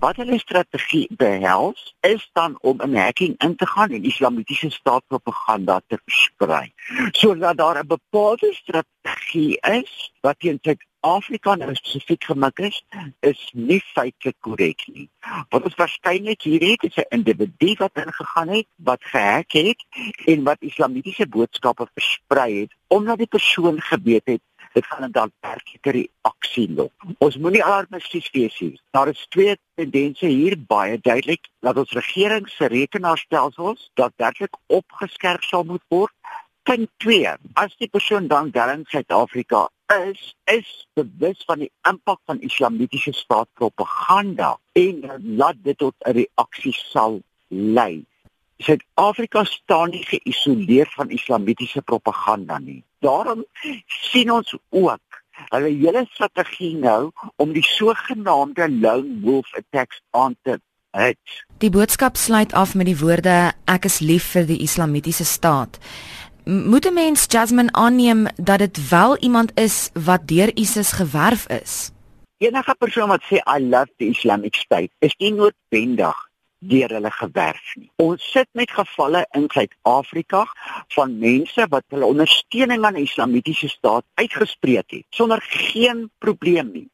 Wat hulle strategie behels is dan om 'n hacking in te gaan en islamitiese staatspropaganda te versprei. Sodat daar 'n bepaalde strategie is wat teen Suid-Afrika nou spesifiek gemik is, is nie feitelik korrek nie. Wat ons waarskynlik hier het is 'n individu wat ingegaan het, wat gehack het en wat islamitiese boodskappe versprei het omdat die persoon geweet het dit gaan 'n daadwerklike reaksie lok. Ons moenie alarmisties wees hier. Daar is twee tendense hier baie duidelik dat ons regering se rekenaarstelsels daadwerklik opgeskerp sal moet word. Punt 2. As die persoon dan daar in Suid-Afrika is, is bewus van die impak van islamitiese staatpropaganda en laat dit tot 'n reaksie sal lei. Suid-Afrika staan nie geïsoleer van islamitiese propaganda nie. Daarom sien ons ook hulle hele strategie nou om die sogenaamde lone wolf attacks aan te hit. Die boodskap sluit af met die woorde ek is lief vir die islamitiese staat. Moet 'n mens Jasmine aanneem dat dit wel iemand is wat deur ISIS gewerf is? Enige persoon wat sê I love the Islamic State is nie noodwendig deur hulle gewerf nie. Ons sit met gevalle in Suid-Afrika van mense wat hulle ondersteuning aan die Islamitiese staat uitgespreek het sonder geen probleem nie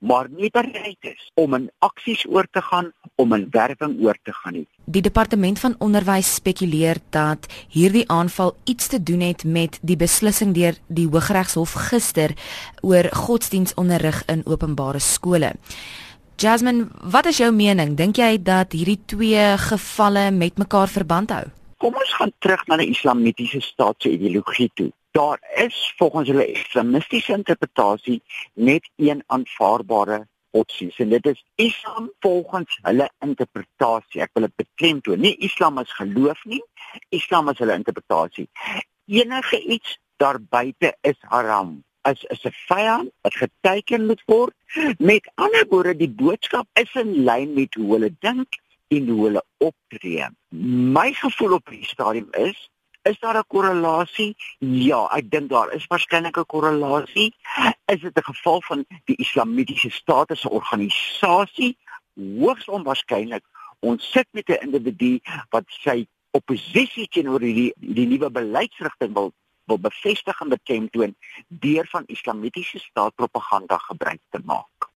maar nie bereid is om in aksies oor te gaan om in werwing oor te gaan nie. Die departement van onderwys spekuleer dat hierdie aanval iets te doen het met die beslissing deur die Hooggeregshof gister oor godsdienstonderrig in openbare skole. Jasmine, wat is jou mening? Dink jy dat hierdie twee gevalle met mekaar verband hou? Kom ons gaan terug na die islamitiese staat se ideologie toe. Daar is volgens hulle islamistiese interpretasie net een aanvaarbare opsies en dit is Islam volgens hulle interpretasie. Ek wil dit beklemtoon. Nie Islam as geloof nie, Islam as hulle interpretasie. Enige iets daarbuiten is haram as is 'n vyand wat geteken moet word. Met ander woorde, die boodskap is in lyn met hoe hulle dink en hoe hulle optree. My gevoel op hierdie stadium is Is daar 'n korrelasie? Ja, ek dink daar is waarskynlik 'n korrelasie. Is dit 'n geval van die Islamitiese Staat as 'n organisasie? Hoogs onwaarskynlik. Ons sit met 'n individu wat sy oppositie teenoor die die nuwe beleidsrigting wil wil bevestig en beklemtoon deur van islamitiese staatpropaganda gebruik te maak.